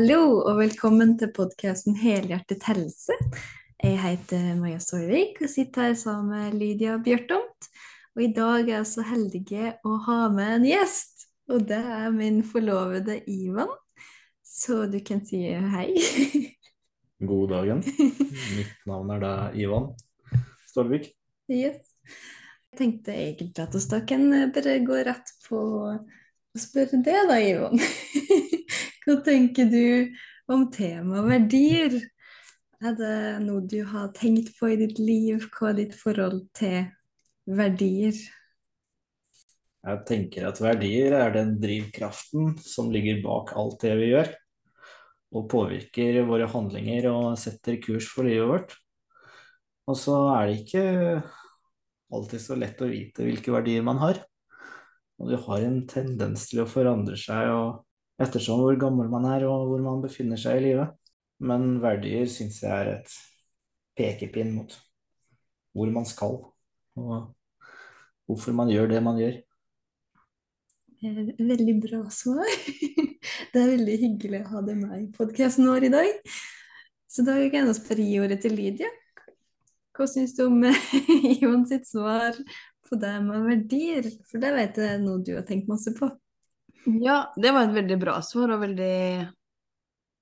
Hallo og velkommen til podkasten Helhjertet helse. Jeg heter Maja Storvik og sitter her sammen med Lydia Bjørtomt. Og i dag er jeg så heldig å ha med en gjest, og det er min forlovede Ivan. Så du kan si hei. God dagen. Mitt navn er da Ivan Storvik. Yes. Jeg tenkte egentlig at vi kan bare gå rett på å spørre det da, Ivan. Hva tenker du om temaet verdier? Er det noe du har tenkt på i ditt liv? Hva er ditt forhold til verdier? Jeg tenker at verdier er den drivkraften som ligger bak alt det vi gjør, og påvirker våre handlinger og setter kurs for livet vårt. Og så er det ikke alltid så lett å vite hvilke verdier man har. Og du har en tendens til å forandre seg og ettersom hvor gammel man er og hvor man befinner seg i livet. Men verdier syns jeg er et pekepinn mot hvor man skal, og hvorfor man gjør det man gjør. Veldig bra svar. Det er veldig hyggelig å ha deg med i podkasten vår i dag. Så da kan jeg spørre gi ordet til Lydia. Hva syns du om Jon sitt svar på det med verdier? For det vet jeg er noe du har tenkt masse på. Ja, det var et veldig bra svar, og veldig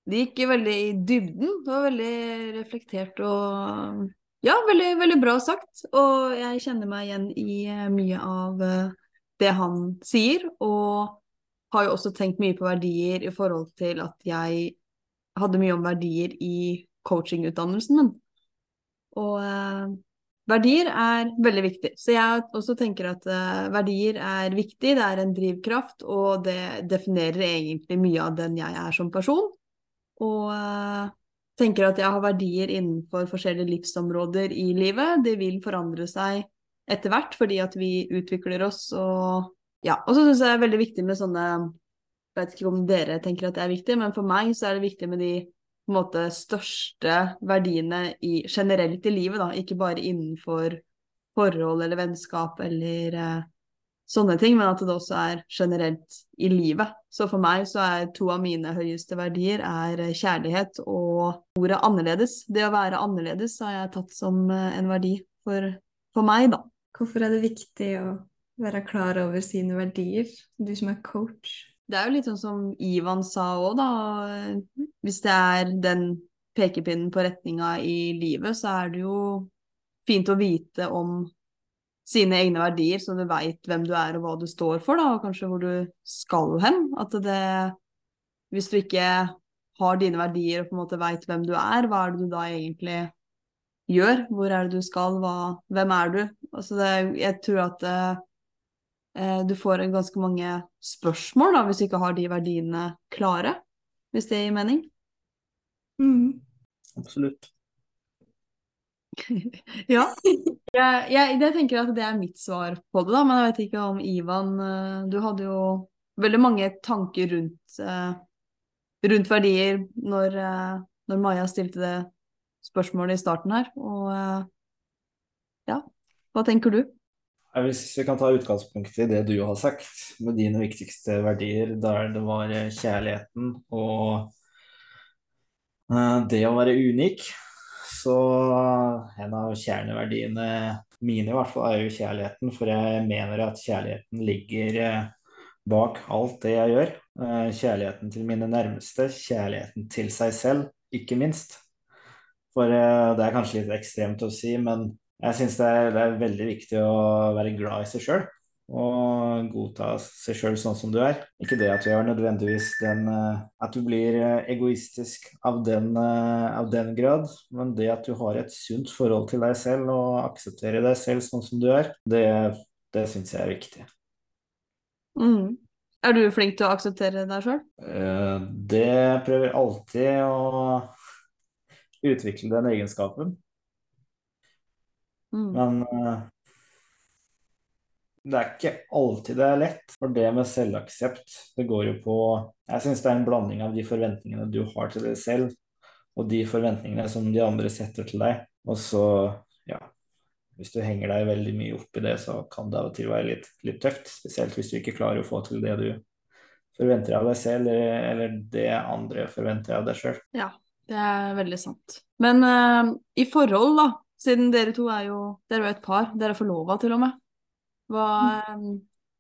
Det gikk veldig i dybden. Det var veldig reflektert og Ja, veldig, veldig bra sagt. Og jeg kjenner meg igjen i eh, mye av eh, det han sier, og har jo også tenkt mye på verdier i forhold til at jeg hadde mye om verdier i coachingutdannelsen min. Og eh, Verdier er veldig viktig. Så jeg også tenker at uh, verdier er viktig, det er en drivkraft, og det definerer egentlig mye av den jeg er som person. Og uh, tenker at jeg har verdier innenfor forskjellige livsområder i livet. Det vil forandre seg etter hvert fordi at vi utvikler oss og ja. Og så syns jeg det er veldig viktig med sånne Jeg vet ikke om dere tenker at det er viktig, men for meg så er det viktig med de måte største verdiene i, generelt i livet, da, ikke bare innenfor forhold eller vennskap eller eh, sånne ting, men at det også er generelt i livet. Så for meg så er to av mine høyeste verdier er kjærlighet og ordet annerledes. Det å være annerledes har jeg tatt som eh, en verdi for, for meg, da. Hvorfor er det viktig å være klar over sine verdier, du som er coach? Det er jo litt sånn som Ivan sa òg, da. Hvis det er den pekepinnen på retninga i livet, så er det jo fint å vite om sine egne verdier, så du veit hvem du er og hva du står for, da, og kanskje hvor du skal hen. At det Hvis du ikke har dine verdier og på en måte veit hvem du er, hva er det du da egentlig gjør? Hvor er det du skal? Hva, hvem er du? Altså det, jeg tror at eh, du får ganske mange spørsmål da, hvis du ikke har de verdiene klare, hvis det gir mening. Mm. Absolutt. ja. Jeg, jeg, jeg, tenker at det er mitt svar på det, da, men jeg vet ikke om Ivan eh, Du hadde jo veldig mange tanker rundt, eh, rundt verdier når, når Maja stilte det spørsmålet i starten her. Og ja, hva tenker du? Hvis vi kan ta utgangspunkt i det du har sagt, med dine viktigste verdier, der det var kjærligheten og eh, det å være unik, så en av kjerneverdiene mine i hvert fall er jo kjærligheten, for jeg mener at kjærligheten ligger eh, bak alt det jeg gjør. Eh, kjærligheten til mine nærmeste, kjærligheten til seg selv, ikke minst. For det er kanskje litt ekstremt å si, men jeg syns det, det, er veldig viktig å være glad i seg sjøl. Og godta seg sjøl sånn som du er. Ikke det at du har nødvendigvis den eh, At du blir eh, egoistisk av den, eh, av den grad, men det at du har et sunt forhold til deg selv og aksepterer deg selv sånn som du er, det, det syns jeg er viktig. Mm. Er du flink til å akseptere deg sjøl? Det prøver alltid å utvikle den egenskapen. Mm. Men uh, det er ikke alltid det er lett. For det med selvaksept, det går jo på Jeg syns det er en blanding av de forventningene du har til deg selv, og de forventningene som de andre setter til deg. Og så, ja Hvis du henger deg veldig mye opp i det, så kan det av og til være litt, litt tøft. Spesielt hvis du ikke klarer å få til det du forventer av deg selv, eller, eller det andre forventer av deg sjøl. Ja, det er veldig sant. Men uh, i forhold, da, siden dere to er jo Dere er et par, dere er forlova til og med. Hva,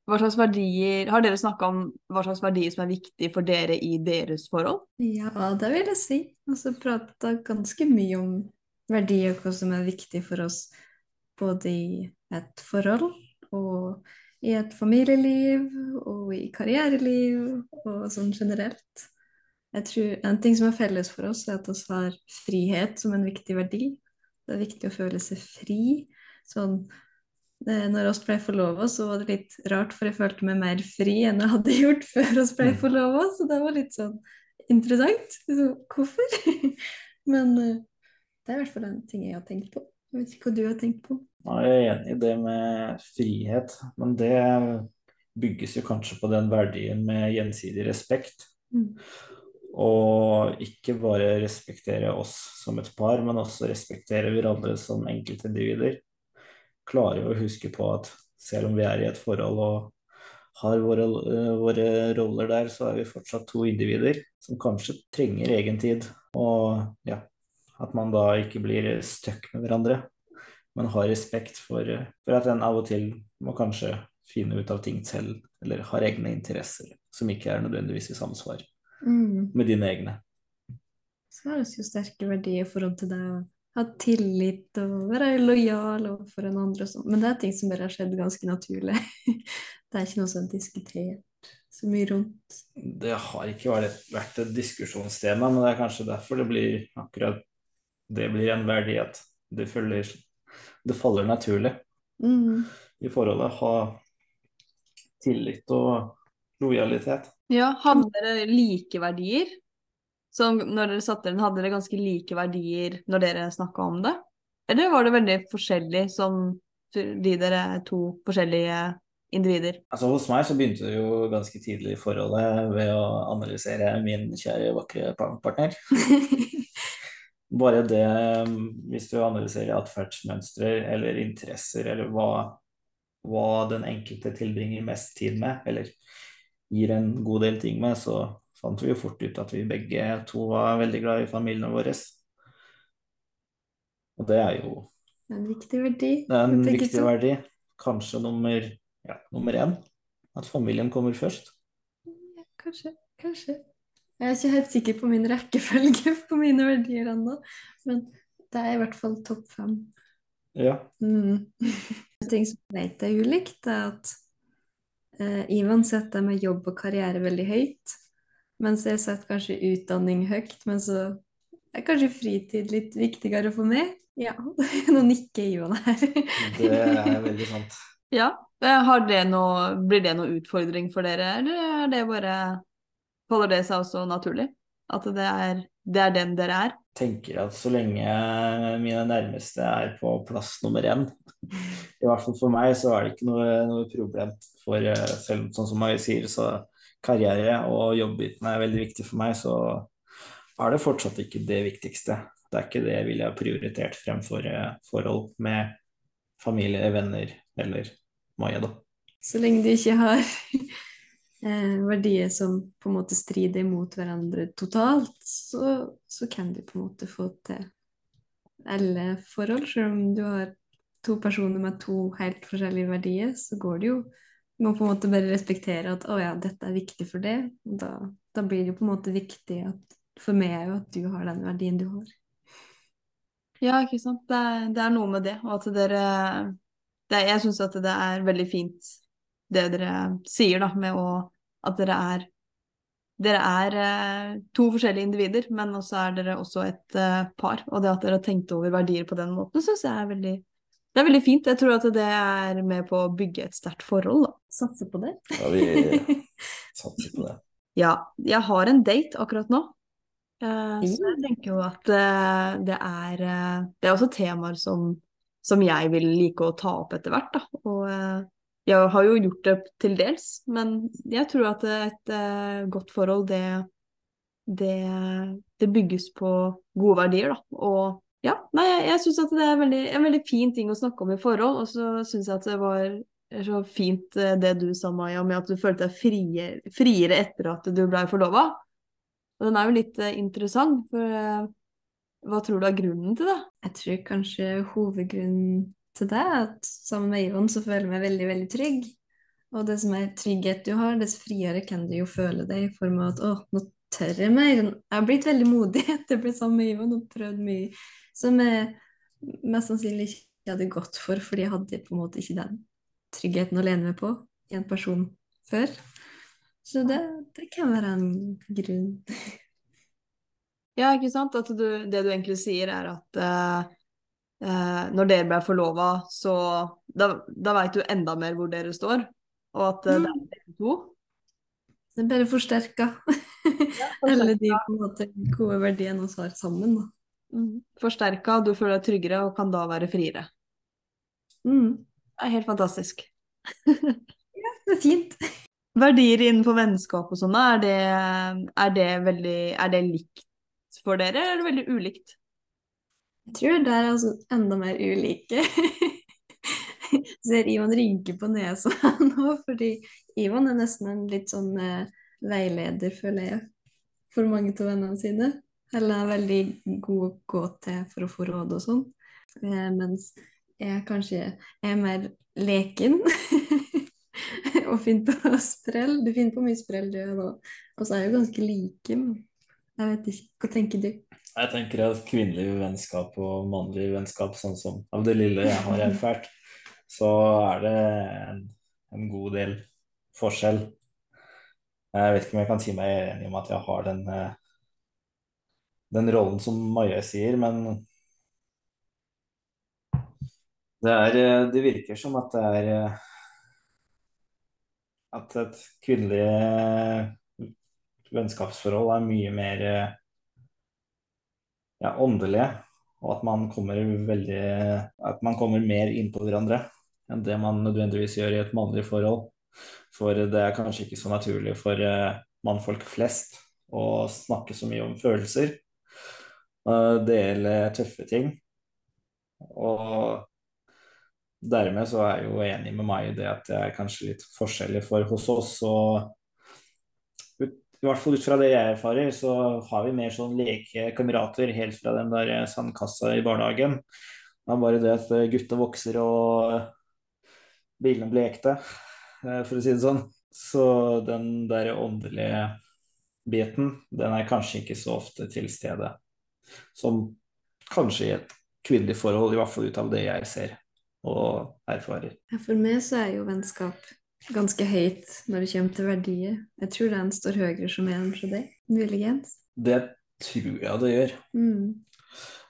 hva slags verdier Har dere snakka om hva slags verdier som er viktig for dere i deres forhold? Ja, det vil jeg si. Altså prata ganske mye om verdier og hva som er viktig for oss både i et forhold og i et familieliv og i karriereliv og sånn generelt. Jeg tror En ting som er felles for oss, er at vi har frihet som en viktig verdi. Det er viktig å føle seg fri. Sånn, eh, når oss ble forlova, så var det litt rart, for jeg følte meg mer fri enn jeg hadde gjort før oss ble Mm. forlova. Så det var litt sånn interessant. Så, hvorfor? Men eh, det er i hvert fall en ting jeg har tenkt på. Jeg vet ikke hva du har tenkt på. Ja, Jeg er enig i det med frihet, men det bygges jo kanskje på den verdien med gjensidig respekt. Mm. Og ikke bare respektere oss som et par, men også respektere hverandre som enkeltindivider. Klare å huske på at selv om vi er i et forhold og har våre, våre roller der, så er vi fortsatt to individer som kanskje trenger egen tid. Og ja, at man da ikke blir stuck med hverandre, men har respekt for, for at en av og til må kanskje finne ut av ting selv, eller har egne interesser som ikke er nødvendigvis i samsvar Mm. med dine egne. Så har vi jo sterke verdier i forhold til det å ha tillit og være lojal overfor en andre sånn. Men det er ting som bare har skjedd ganske naturlig. Det er ikke noe som er diskutert så mye rundt. Det har ikke vært, vært et diskusjonstema, men det er kanskje derfor det blir akkurat det blir en verdi at det følger Det faller naturlig Mm. i forholdet. Ha tillit og lojalitet. Ja, hadde dere like verdier? Så når dere satte den, hadde dere ganske like verdier når dere snakka om det? Eller var det veldig forskjellig som fordi dere er to forskjellige individer? Altså Hos meg så begynte det jo ganske tidlig i forholdet ved å analysere min kjære, vakre partner. Bare det, hvis du analyserer atferdsmønstre eller interesser, eller hva, hva den enkelte tilbringer mest tid med, eller gir en god del ting med, så fant vi jo fort ut at vi begge to var veldig glad i familiene våre. Og det er jo en viktig verdi. det er en viktig verdi. Kanskje nummer, ja, nummer én. At familien kommer først. Ja, kanskje, kanskje. Jeg er ikke helt sikker på min rekkefølge på mine verdier ennå, men det er i hvert fall topp fem. Ja. Mm. En ting som jeg vet er ulikt, er at Ivan setter med jobb og karriere veldig høyt, mens jeg setter kanskje utdanning høyt, men så er kanskje fritid litt viktigere for meg. Ja, nå nikker Ivan her. Det er veldig sant. Ja. Eh, Har det noe, blir det noen utfordring for dere, eller er det bare Holder det seg også naturlig? At det er, det er den dere er? tenker at så lenge mine nærmeste er på plass nummer én, i hvert fall for meg, så er det ikke noe, noe problem. For eh, selv sånn som jeg sier, så karriere og jobbbiten er veldig viktig for meg, så er det fortsatt ikke det viktigste. Det er ikke det jeg ville ha prioritert fremfor eh, forhold med familie, venner eller Maja, da. Så lenge du ikke har eh, verdier som på en måte strider mot hverandre totalt, så, så kan du på en måte få til alle forhold. Selv om du har to personer med to helt forskjellige verdier, så går det jo Du må på en måte bare respektere at å ja, dette er viktig for det. Da, da blir det jo på en måte viktig at, for meg er jo at du har den verdien du har. Ja, ikke sant. Det er, det er noe med det. Og at dere det, Jeg syns at det er veldig fint det dere sier, da, med å At dere er Dere er eh, to forskjellige individer, men også er dere også et eh, par. Og det at dere har tenkt over verdier på den måten, syns jeg er veldig Det er veldig fint. Jeg tror at det er med på å bygge et sterkt forhold, da. Satse på det. Ja, vi satser på det. Ja, jeg har en date akkurat nå. Eh, så jeg tenker jo at eh, det er Det er også temaer som, som jeg vil like å ta opp etter hvert, da. Og jeg har jo gjort det til dels, men jeg tror at et eh, godt forhold, det, det, det bygges på gode verdier, da. Og ja, nei, jeg, jeg syns at det er veldig, en veldig fin ting å snakke om i forhold, og så syns jeg at det var er så fint eh, det du sa, Maja, med at du følte deg friere, friere etter at du ble forlova. Og den er jo litt eh, interessant, for eh, hva tror du er grunnen til det? Jeg tror kanskje hovedgrunnen til er at sammen med Ivon så føler jeg meg veldig, veldig trygg. Og det som er trygghet du har, dess friere kan du jo føle deg i form av at å, nå tør jeg mer. Jeg har blitt veldig modig etter jeg blitt sammen med Ivon og prøvd mye som jeg mest sannsynlig ikke hadde gått for, fordi jeg hadde på en måte ikke den tryggheten å lene meg på i en person før. Så det, det kan være en grunn. Ja, ikke sant? At du, det du egentlig sier, er at eh, eh, når dere ble forlova, så Da, da veit du enda mer hvor dere står, og at eh, det er dere to. Det er bare forsterka alle de på en måte gode verdiene vi har sammen. Da. Mm. Forsterka, du føler deg tryggere og kan da være friere. Mm. Det er helt fantastisk. ja, Det er fint. Verdier innenfor vennskap og sånn, er, det- er, det veldig Er det likt for dere, eller er det veldig ulikt? Jeg tror det er altså enda mer ulike. Ser Ivan rynke på nesa nå, fordi Ivan er nesten en litt sånn eh, veileder, føler jeg, for mange av vennene sine. Eller er veldig god å gå til for å få råd og sånn. Eh, mens jeg kanskje er mer leken. og finner på sprell. Du finner på mye sprell, du òg. Og så er jeg jo ganske like. Men jeg vet ikke. Hva tenker du? Jeg tenker at kvinnelig vennskap og mannlig vennskap, sånn som av det lille jeg har erfart, så er det en, en god del forskjell. Jeg vet ikke om jeg kan si meg enig om at jeg har den, eh, den rollen som Maja sier, men det, er, eh, det virker som at det er eh, At et kvinnelig vennskapsforhold er mye mer eh, ja, åndelige, og at man kommer veldig At man kommer mer innpå hverandre enn det man nødvendigvis gjør i et mannlig forhold. For det er kanskje ikke så naturlig for eh, mannfolk flest å snakke så mye om følelser. og Dele tøffe ting. Og dermed så er jeg jo enig med meg i det at det er kanskje litt forskjellig for hos oss. og i hvert fall ut fra det jeg erfarer, så har vi mer sånn lekekamerater helt fra den der sandkassa i barnehagen. Det er bare det at gutta vokser og bilene blir ekte, eh, for å si det sånn. Så den der åndelige biten, den er kanskje ikke så ofte til stede. Som kanskje i et kvinnelig forhold, i hvert fall ut av det jeg ser og erfarer. For meg så er jo vennskap ganske høyt når det kommer til verdier. Jeg tror den står høyere som en for deg, muligens. Det tror jeg det gjør. Mm.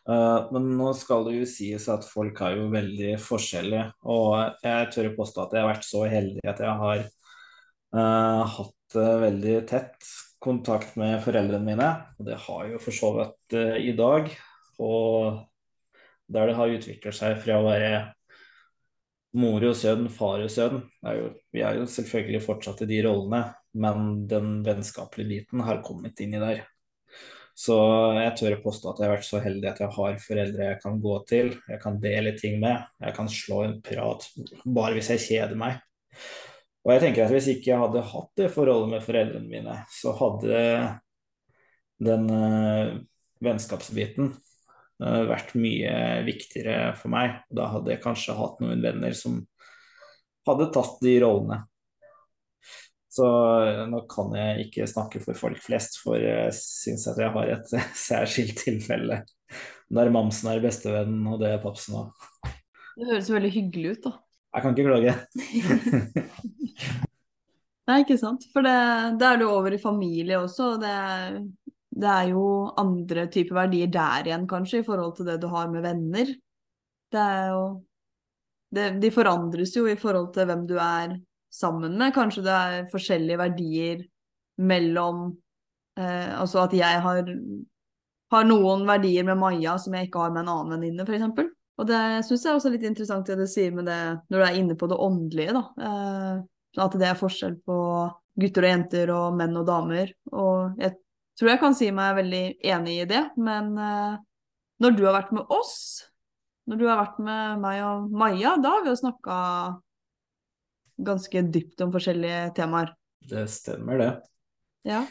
Uh, men nå skal det jo sies at folk er jo veldig forskjellige, og jeg tør å påstå at jeg har vært så heldig at jeg har uh, hatt uh, veldig tett kontakt med foreldrene mine. Og det har jeg jo for så vidt i dag. Og der det har utviklet seg fra å være mor og sønn, far og sønn. Er jo, vi er jo selvfølgelig fortsatt i de rollene, men den vennskapelige biten har kommet inn i der. Så jeg tør påstå at jeg har vært så heldig at jeg har foreldre jeg kan gå til, jeg kan dele ting med, jeg kan slå en prat bare hvis jeg kjeder meg. Og jeg tenker at hvis ikke jeg hadde hatt det forholdet med foreldrene mine, så hadde den uh, vennskapsbiten vært mye viktigere for meg. Da hadde jeg kanskje hatt noen venner som hadde tatt de rollene. Så nå kan jeg ikke snakke for folk flest, for jeg syns at jeg har et særskilt tilfelle. Der mamsen er bestevennen, og det er papsen òg. Det høres veldig hyggelig ut, da. Jeg kan ikke klage. Nei, ikke sant. For det, det er du over i familie også. og Det er, det er jo andre typer verdier der igjen, kanskje, i forhold til det du har med venner. Det er jo det, De forandres jo i forhold til hvem du er sammen med. Kanskje det er forskjellige verdier mellom eh, Altså at jeg har, har, noen verdier med Maja som jeg ikke har med en annen venninne, f.eks. Og det syns jeg også er litt interessant det du sier med det når du er inne på det åndelige, da. Eh, at det er forskjell på gutter og jenter og menn og damer. Og jeg tror jeg kan si meg veldig enig i det, men eh, når du har vært med oss, når du har vært med meg og Maja, da har vi jo snakka ganske dypt om forskjellige temaer. Det stemmer, det. Ja.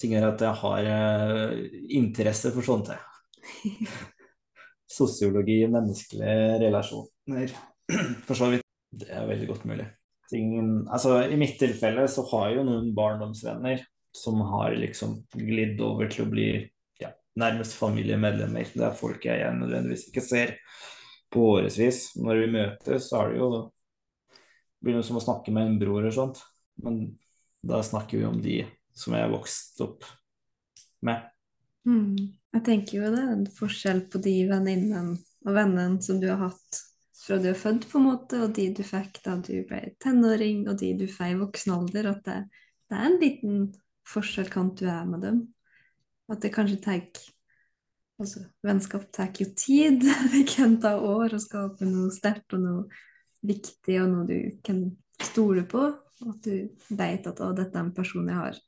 Ting er at jeg har eh, interesse for sånt, jeg. Sosiologi, menneskelige relasjoner, for så vidt. Det er veldig godt mulig. Ting, altså, I mitt tilfelle så har jeg jo noen barndomsvenner som har liksom glidd over til å bli ja, nærmest familiemedlemmer. Det er folk jeg nødvendigvis ikke ser på årevis. Når vi møtes, så er det jo blir det som å snakke med en bror eller sånt. Men da snakker vi om de som jeg har vokst opp med. Mm. Jeg tenker jo det er en forskjell på de venninnene og vennene som du har hatt fra du er født, på en måte, og de du fikk da du ble tenåring, og de du får i voksen alder, at det, det, er en liten forskjell kan du er med dem. At det kanskje tar Altså, vennskap tar jo tid. Det kan ta år å skape noe sterkt og noe viktig, og noe du kan stole på. Og at du vet at å, dette er en person jeg har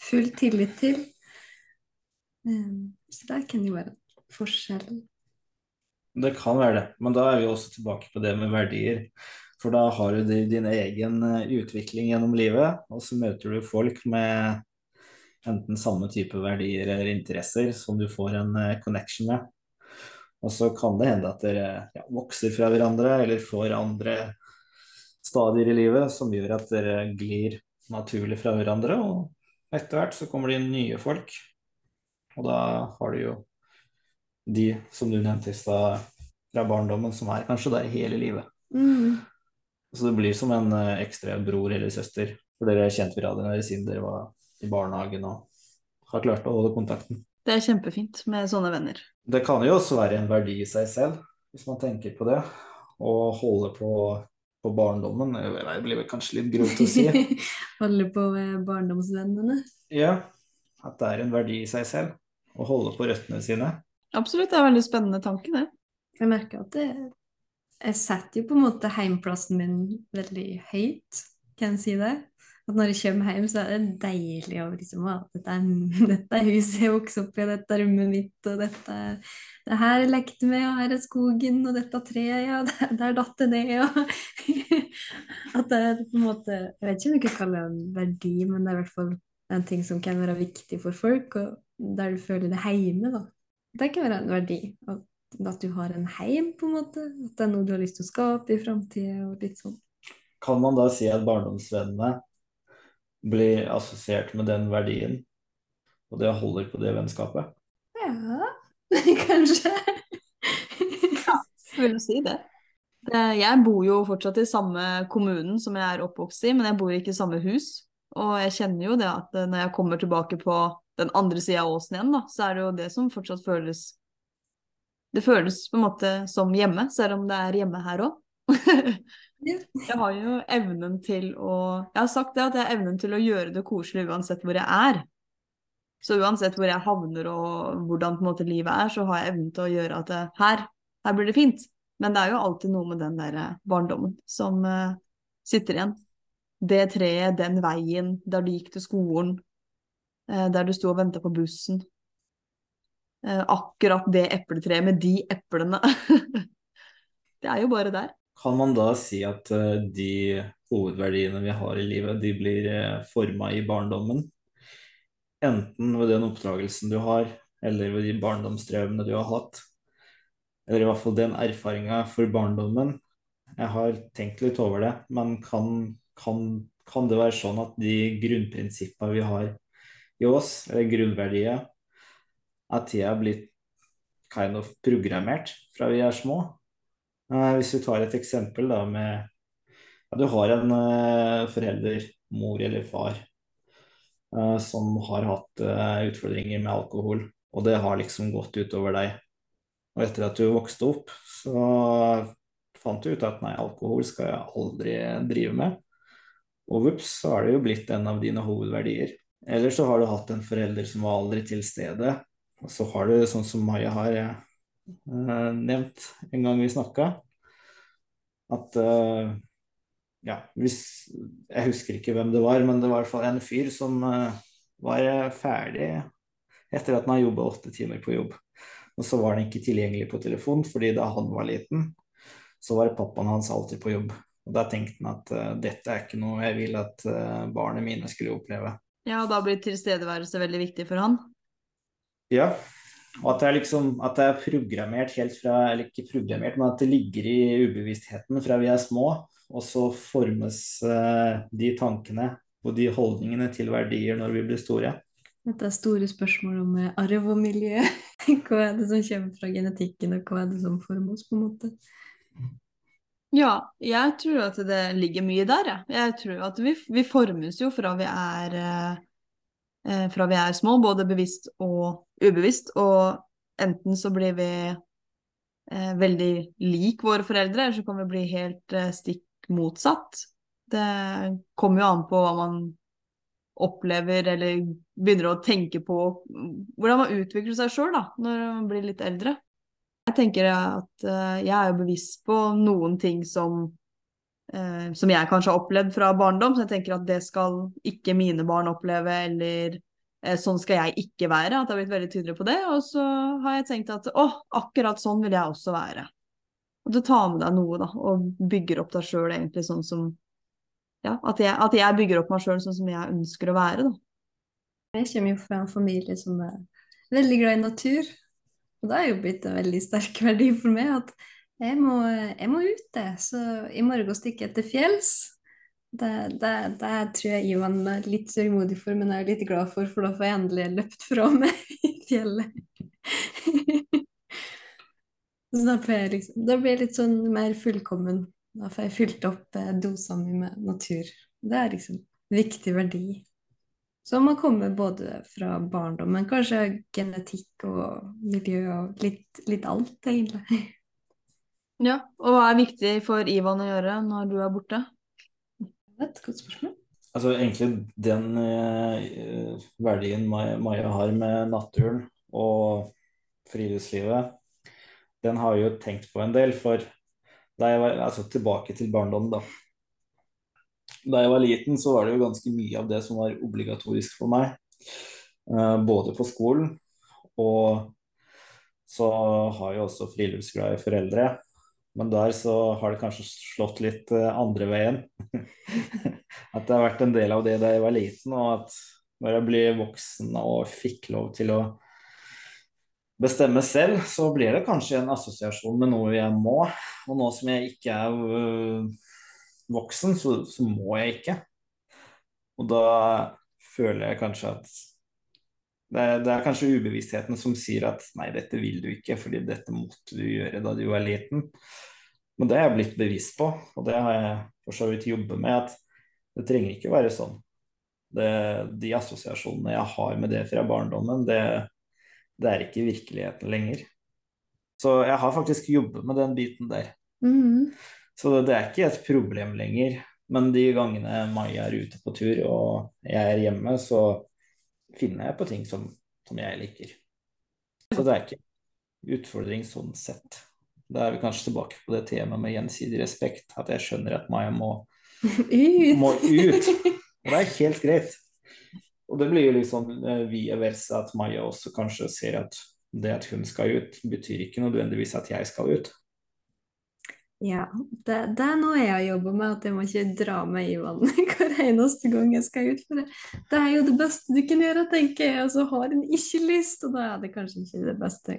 full tillit til. Um, så det kan jo være forskjell. Det kan være det, men da er vi også tilbake på det med verdier. For da har du din egen eh, utvikling gjennom livet, og så møter du folk med enten samme type verdier eller interesser som du får en eh, connection med. Og så kan det hende at dere ja, vokser fra hverandre eller får andre stadier i livet som gjør at dere glir naturlig fra hverandre. Og etter hvert så kommer det inn nye folk. Og da har du jo de som du nevnte i stad fra barndommen, som er kanskje der hele livet. Mm. Så det blir som en eh, ekstra bror eller søster. For dere er kjent hverandre siden dere var i barnehagen og har klart å holde kontakten. Det er kjempefint med sånne venner. Det kan jo også være en verdi i seg selv, hvis man tenker på det. Å holde på, på barndommen, det blir vel kanskje litt grovt å si. holde på barndomsvennene? Ja, at det er en verdi i seg selv. Å holde på røttene sine. Absolutt, det er en veldig spennende tanke, det. Jeg merker at det, jeg setter jo på en måte heimplassen min veldig høyt, kan jeg si det at når jeg kommer hjem, så er det deilig å liksom at dette er, dette er huset jeg vokste opp i, dette er rommet mitt, og dette det her lekte med, og her er skogen, og dette treet, ja, der datt det ned, og At det er på en måte Jeg vet ikke om du kan kalle det en verdi, men det er i hvert fall en ting som kan være viktig for folk, og der du føler det hjemme, da. Det kan være en verdi. At du har en heim, på en måte. At det er noe du har lyst til å skape i framtida, og litt sånn. Kan man da si at barndomsvennene blir assosiert med den verdien, og det holder på det vennskapet? Ja, kanskje. ja, jeg vil si det. Jeg bor jo fortsatt i samme kommunen som jeg er oppvokst i, men jeg bor ikke i samme hus. Og jeg kjenner jo det at når jeg kommer tilbake på den andre sida av åsen igjen, da, så er det jo det som fortsatt føles Det føles på en måte som hjemme, selv om det er hjemme her òg. Jeg har jo evnen til å Jeg har sagt det at jeg har evnen til å gjøre det koselig uansett hvor jeg er. Så uansett hvor jeg havner og hvordan på en måte livet er, så har jeg evnen til å gjøre at det, her, her blir det fint. Men det er jo alltid noe med den der eh, barndommen som uh, sitter igjen. Det treet, den veien, der du gikk til skolen, uh, der du sto og venta på bussen. Uh, akkurat det epletreet med de eplene. det er jo bare der. Kan man da si at eh, de hovedverdiene vi har i livet, de blir eh, forma i barndommen? Enten ved den oppdragelsen du har, eller ved de barndomsdrømmene du har hatt. Eller i hvert fall den erfaringa for barndommen. Jeg har tenkt litt over det, men kan, kan, kan det være sånn at de grunnprinsippa vi har i oss, eller grunnverdier, at de er blitt kind of programmert fra vi er små? Eh, hvis vi tar et eksempel da med ja, Du har en uh, forelder, mor eller far, uh, som har hatt utfordringer med alkohol, og det har liksom gått utover deg. Og etter at du vokste opp, så fant du ut at nei, alkohol skal jeg aldri drive med. Og vups, så har det jo blitt en av dine hovedverdier. Eller så har du hatt en forelder som var aldri til stede. Og så har du, sånn som Maja har nevnt en gang vi snakka, at uh, ja, hvis Jeg husker ikke hvem det var, men det var i hvert fall en fyr som uh, var ferdig etter at han har jobba åtte timer på jobb. Og så var han ikke tilgjengelig på telefon, fordi da han var liten, så var pappaen hans alltid på jobb. Og da tenkte han at uh, dette er ikke noe jeg vil at uh, barna mine skulle oppleve. Ja, og da blir tilstedeværelse veldig viktig for han? Ja, og at det er liksom at det er programmert helt fra Eller ikke programmert, men at det ligger i ubevisstheten fra vi er små. Og så formes uh, de tankene og de holdningene til verdier når vi blir store. Dette er store spørsmål om arv og miljø. Hva er det som kommer fra genetikken, og hva er det som former oss, på en måte? Ja, jeg tror at det ligger mye der, jeg. Jeg tror at vi, vi formes jo fra vi er eh, fra vi er små, både bevisst og ubevisst. Og enten så blir vi eh, veldig lik våre foreldre, eller så kan vi bli helt eh, stikk motsatt. Det kommer jo an på hva man opplever eller begynner å tenke på hvordan man utvikler seg sjøl når man blir litt eldre. Jeg tenker at uh, jeg er bevisst på noen ting som, uh, som jeg kanskje har opplevd fra barndom, så jeg tenker at det skal ikke mine barn oppleve, eller eh, sånn skal jeg ikke være. At jeg har blitt veldig tydelig på det. Og så har jeg tenkt at å, akkurat sånn vil jeg også være. Og du tar med deg noe, da, og bygger opp deg sjøl egentlig sånn som ja, at jeg, at jeg, bygger opp meg sjøl sånn som jeg ønsker å være. Da. Jeg kommer jo fra en familie som er veldig glad i natur. Og det har jo blitt en veldig sterk verdi for meg at jeg må, jeg må ute. Så i morgen stikker jeg til fjells. Det, det, det, tror jeg Ivan er litt sørgmodig for, men jeg er litt glad for, for da får jeg endelig løpt fra meg i fjellet. så da jeg liksom, da blir jeg litt sånn mer fullkommen da får jeg fylt opp eh, dosa mi med natur. Det er liksom viktig verdi. Som har kommet både fra barndommen, kanskje genetikk og miljø og litt, litt alt, egentlig. Ja, og hva er viktig for Ivan å gjøre når du er borte? Et godt spørsmål. Altså egentlig den eh, verdien Maja har med naturen og friluftslivet, den har jeg jo tenkt på en del. For da jeg var, altså tilbake til barndommen, da. Da jeg var liten, så var det jo ganske mye av det som var obligatorisk for meg. Uh, både på skolen og så har jeg også friluftsglade foreldre. Men der så har det kanskje slått litt uh, andre veien. at det har vært en del av det da jeg var liten, og at når jeg blir voksen og fikk lov til å bestemme selv, så blir det kanskje en assosiasjon med noe jeg må. Og nå som jeg ikke er øh, voksen, så, så, må jeg ikke. Og da føler jeg kanskje at det er, det er, kanskje ubevisstheten som sier at nei, dette vil du ikke, fordi dette måtte du gjøre da du var liten. Men det har jeg blitt bevisst på, og det har jeg for så vidt jobbet med. At det trenger ikke være sånn. Det, de assosiasjonene jeg har med det fra barndommen, det, det er ikke virkeligheten lenger. Så jeg har faktisk jobbet med den biten der. Mm. Så det er ikke et problem lenger. Men de gangene Mai er ute på tur og jeg er hjemme, så finner jeg på ting som, som jeg liker. Så det er ikke utfordring sånn sett. Da er vi kanskje tilbake på det temaet med gjensidig respekt. At jeg skjønner at Maja må ut. må ut. Og det er helt greit. Og det blir jo liksom eh, via versa at Maja også kanskje ser at det at hun skal ut, betyr ikke nødvendigvis at jeg skal ut. Ja, det, det er noe jeg har jobba med, at jeg må ikke dra meg i vannet hver eneste gang jeg skal ut. For det, det er jo det beste du kan gjøre, tenker jeg, og så har en ikke lyst, og da er det kanskje ikke det beste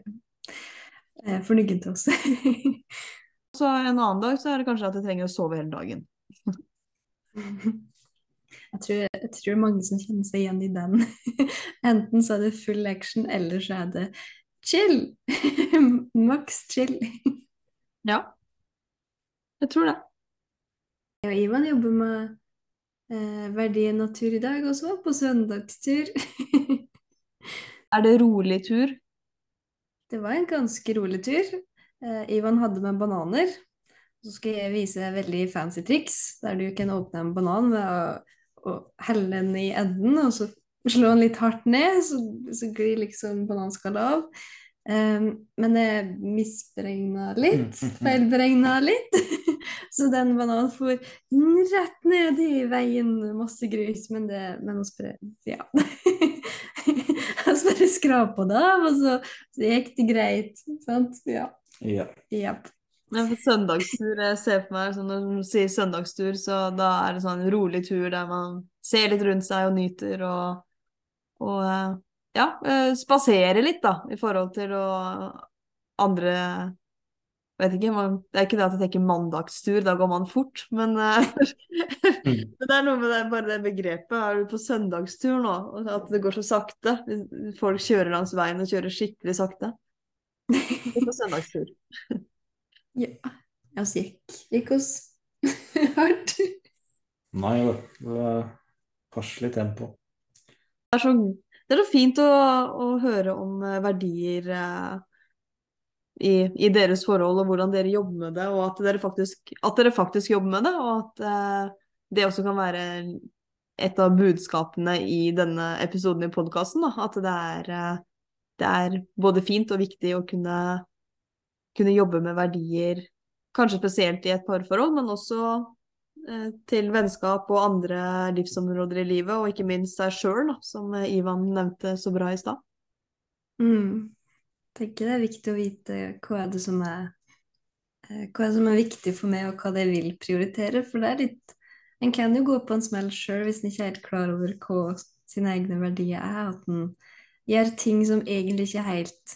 for noen av oss. så en annen dag så er det kanskje at jeg trenger å sove hele dagen. Jeg tror, jeg tror mange som kjenner seg igjen i den. Enten så er det full action, eller så er det chill. Maks chill. Ja, jeg tror det. Jeg og Ivan jobber med eh, verdien natur i dag også, på søndagstur. er det rolig tur? Det var en ganske rolig tur. Eh, Ivan hadde med bananer. Så skal jeg vise veldig fancy triks, der du kan åpne en banan ved å å helle den i enden, og så slå den litt hardt ned, så, så glir liksom bananskallet av. Um, men jeg misberegna litt, feilberegna litt. så den bananen for rett ned i veien, masse grus, men det Men vi bare Ja. Vi bare skrapa det av, og så, så, gikk det greit. Sant? Ja. Ja. Yep. Men for søndagstur, jeg ser for meg sånn, Når du sier søndagstur, så da er det sånn en rolig tur der man ser litt rundt seg og nyter og, og eh, ja, eh, spasere litt, da, i forhold til å andre Vet ikke, man, det er ikke det at jeg tenker mandagstur, da går man fort, men, eh, men det er noe med det, bare det begrepet. Er du på søndagstur nå, at det går så sakte? Folk kjører langs veien og kjører skikkelig sakte. På søndagstur. Ja. Altså, gikk, gikk oss hardt. Nei da, det var passelig tempo. Det er så, det er så fint å, å høre om eh, verdier eh, i, i deres forhold, og hvordan dere jobber med det, og at dere faktisk, at dere faktisk jobber med det, og at eh, det også kan være et av budskapene i denne episoden i podkasten. At det er, eh, det er både fint og viktig å kunne, kunne jobbe med verdier, kanskje spesielt i et parforhold, men også eh, til vennskap og andre livsområder i livet, og ikke minst seg sjøl, som Ivan nevnte så bra i stad. Mm. Tenker det er viktig å vite hva er det som er eh, hva er det som er viktig for meg, og hva det vil prioritere. For det er litt En kan jo gå på en smell sjøl hvis en ikke er helt klar over hva sine egne verdier er. At en gjør ting som egentlig ikke er helt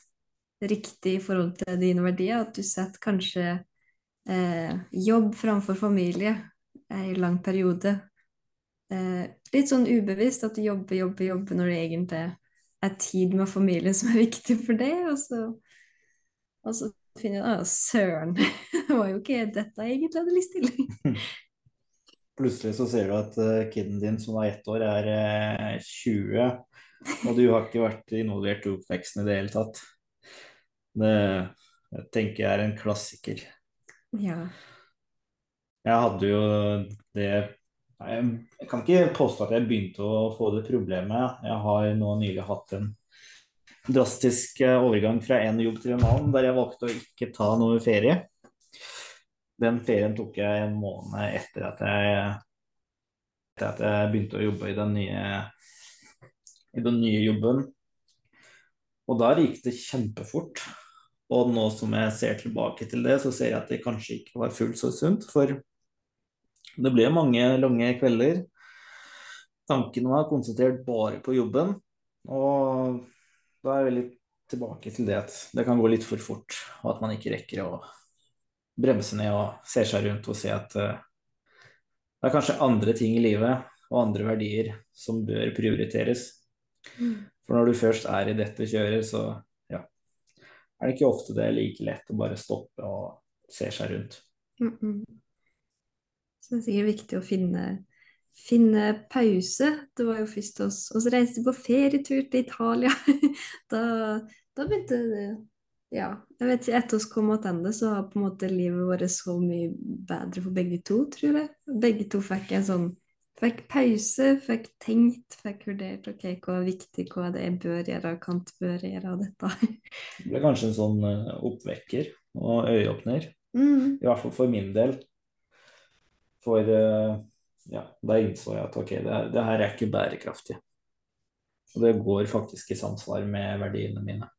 riktig i forhold til dine verdier. At du setter kanskje eh, jobb framfor familie i en lang periode. Eh, litt sånn ubevisst at du jobber, jobber, jobber når det egentlig er tid med familien som er viktig for det, og så, og så finner jeg Å, søren, det var jo ikke dette jeg egentlig hadde lyst til. Plutselig så ser du at uh, kiden din som var ett år, er uh, 20, og du har ikke vært involvert i oppveksten i det hele tatt. Det jeg tenker jeg er en klassiker. Ja. Jeg hadde jo det jeg kan ikke påstå at jeg begynte å få det problemet. Jeg har nå nylig hatt en drastisk eh, overgang fra en jobb til en annen, der jeg valgte å ikke ta noe ferie. Den ferien tok jeg en måned etter at jeg, etter at jeg begynte å jobbe i den nye, i den nye jobben. Og da gikk det kjempefort. Og nå som jeg ser tilbake til det, så ser jeg at det kanskje ikke var fullt så sunt. For det ble mange lange kvelder. Tankene var konsentrert bare på jobben. Og da er jeg veldig tilbake til det at det kan gå litt for fort, og at man ikke rekker å bremse ned og se seg rundt og se at uh, det er kanskje andre ting i livet og andre verdier som bør prioriteres. Mm. For når du først er i dette kjøret, så ja, er det ikke ofte det er like lett å bare stoppe og se seg rundt. Mm -mm. Så det er sikkert viktig å finne, finne pause. Det var jo først oss, Og så reiste vi på ferietur til Italia. da, da begynte det Ja, jeg vet ikke, etter oss kom tilbake, så har på en måte livet vært så mye bedre for begge to, tror jeg. Begge to fikk en sånn Fikk pause, fikk tenkt, fikk vurdert ok, hva er viktig, hva er det jeg bør gjøre, kan bør gjøre av dette. det ble kanskje en sånn eh, oppvekker og øyeåpner. Mm. I hvert fall for min del. For eh, ja, da innså jeg at ok, det, det her er ikke bærekraftig. Og det går faktisk i samsvar med verdiene mine.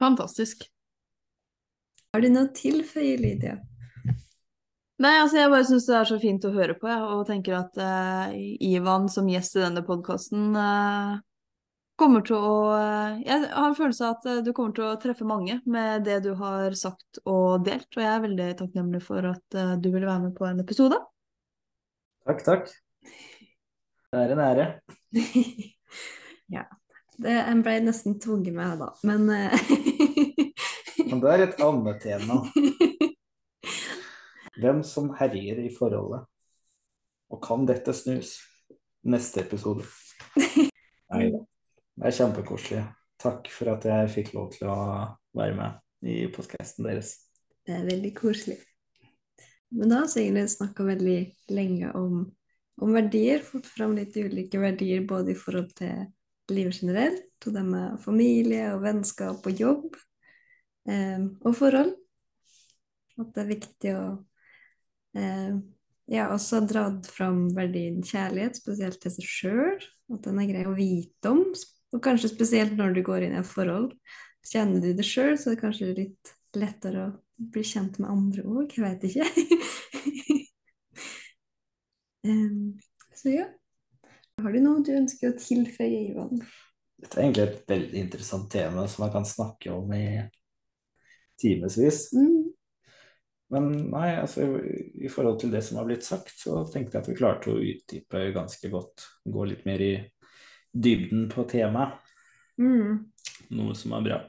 Fantastisk. Har du noe til tilføye, Lydia? Nei, altså jeg bare syns det er så fint å høre på, jeg, og tenker at uh, Ivan som gjest i denne podkasten uh, eh, kommer til å eh, Jeg har en følelse av at eh, du kommer til å treffe mange med det du har sagt og delt, og jeg er veldig takknemlig for at eh, du ville være med på en episode. Takk, takk. Det er en ære. ja. Det, jeg ble nesten tvunget med, da, men Men det er et annet tema. Hvem som herjer i forholdet. Og kan dette snus? Neste episode. Nei da. Det er kjempekoselig. Takk for at jeg fikk lov til å være med i podkasten deres. Det er veldig koselig. Men da har vi egentlig snakka veldig lenge om, om, verdier. Fått fram litt ulike verdier både i forhold til livet generelt, og det med familie og vennskap og jobb, eh, og forhold. At det er viktig å eh, ja, også dratt fram verdien kjærlighet, spesielt til seg sjøl. At den er grei å vite om, og kanskje spesielt når du går inn i et forhold. Kjenner du det sjøl, så er det kanskje litt lettere å bli kjent med andre òg. Jeg vet ikke. um, så ja. Har du noe du ønsker å tilføye, Ivan? Dette er egentlig et veldig interessant tema som man kan snakke om i timevis. Mm. Men nei, altså i, i forhold til det som har blitt sagt, så tenkte jeg at vi klarte å utdype ganske godt. Gå litt mer i dybden på temaet. Mm. Noe som er bra.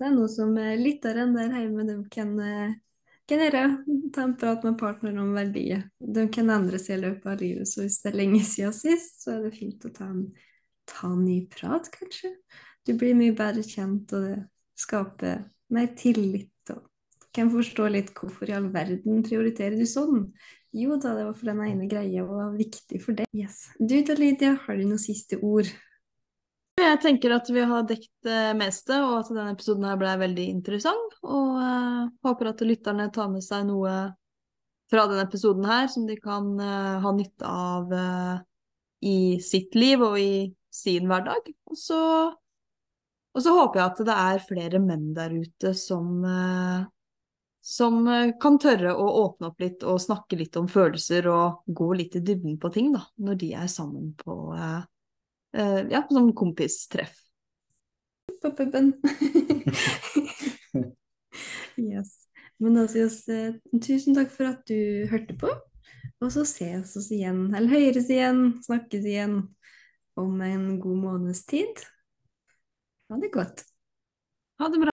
Det er noe som eh, lytteren der hjemme de kan, eh, kan gjøre. Ta en prat med partneren om verdier. De kan endre seg i løpet av livet, så hvis det er lenge siden sist, så er det fint å ta en, ta en ny prat, kanskje. Du blir mye bedre kjent, og det skaper mer tillit. Og kan forstå litt hvorfor i all verden prioriterer du sånn. Jo da, det var for den ene greia var viktig for deg. Yes. Du da, Lydia, har du noen siste ord? Jeg tenker at vi har dekket det meste, og at denne episoden her ble veldig interessant. Og uh, håper at lytterne tar med seg noe fra denne episoden her som de kan uh, ha nytte av uh, i sitt liv og i sin hverdag. Og så, og så håper jeg at det er flere menn der ute som eh, som eh, kan tørre å åpne opp litt og snakke litt om følelser og gå litt i dybden på ting, da, når de er sammen på uh, uh, ja, sånn kompistreff. yes. Men da sier vi eh, tusen takk for at du hørte på. Og så ses oss igjen, eller høres igjen, snakkes igjen om en god måneds tid. Ha det godt. Ha det bra.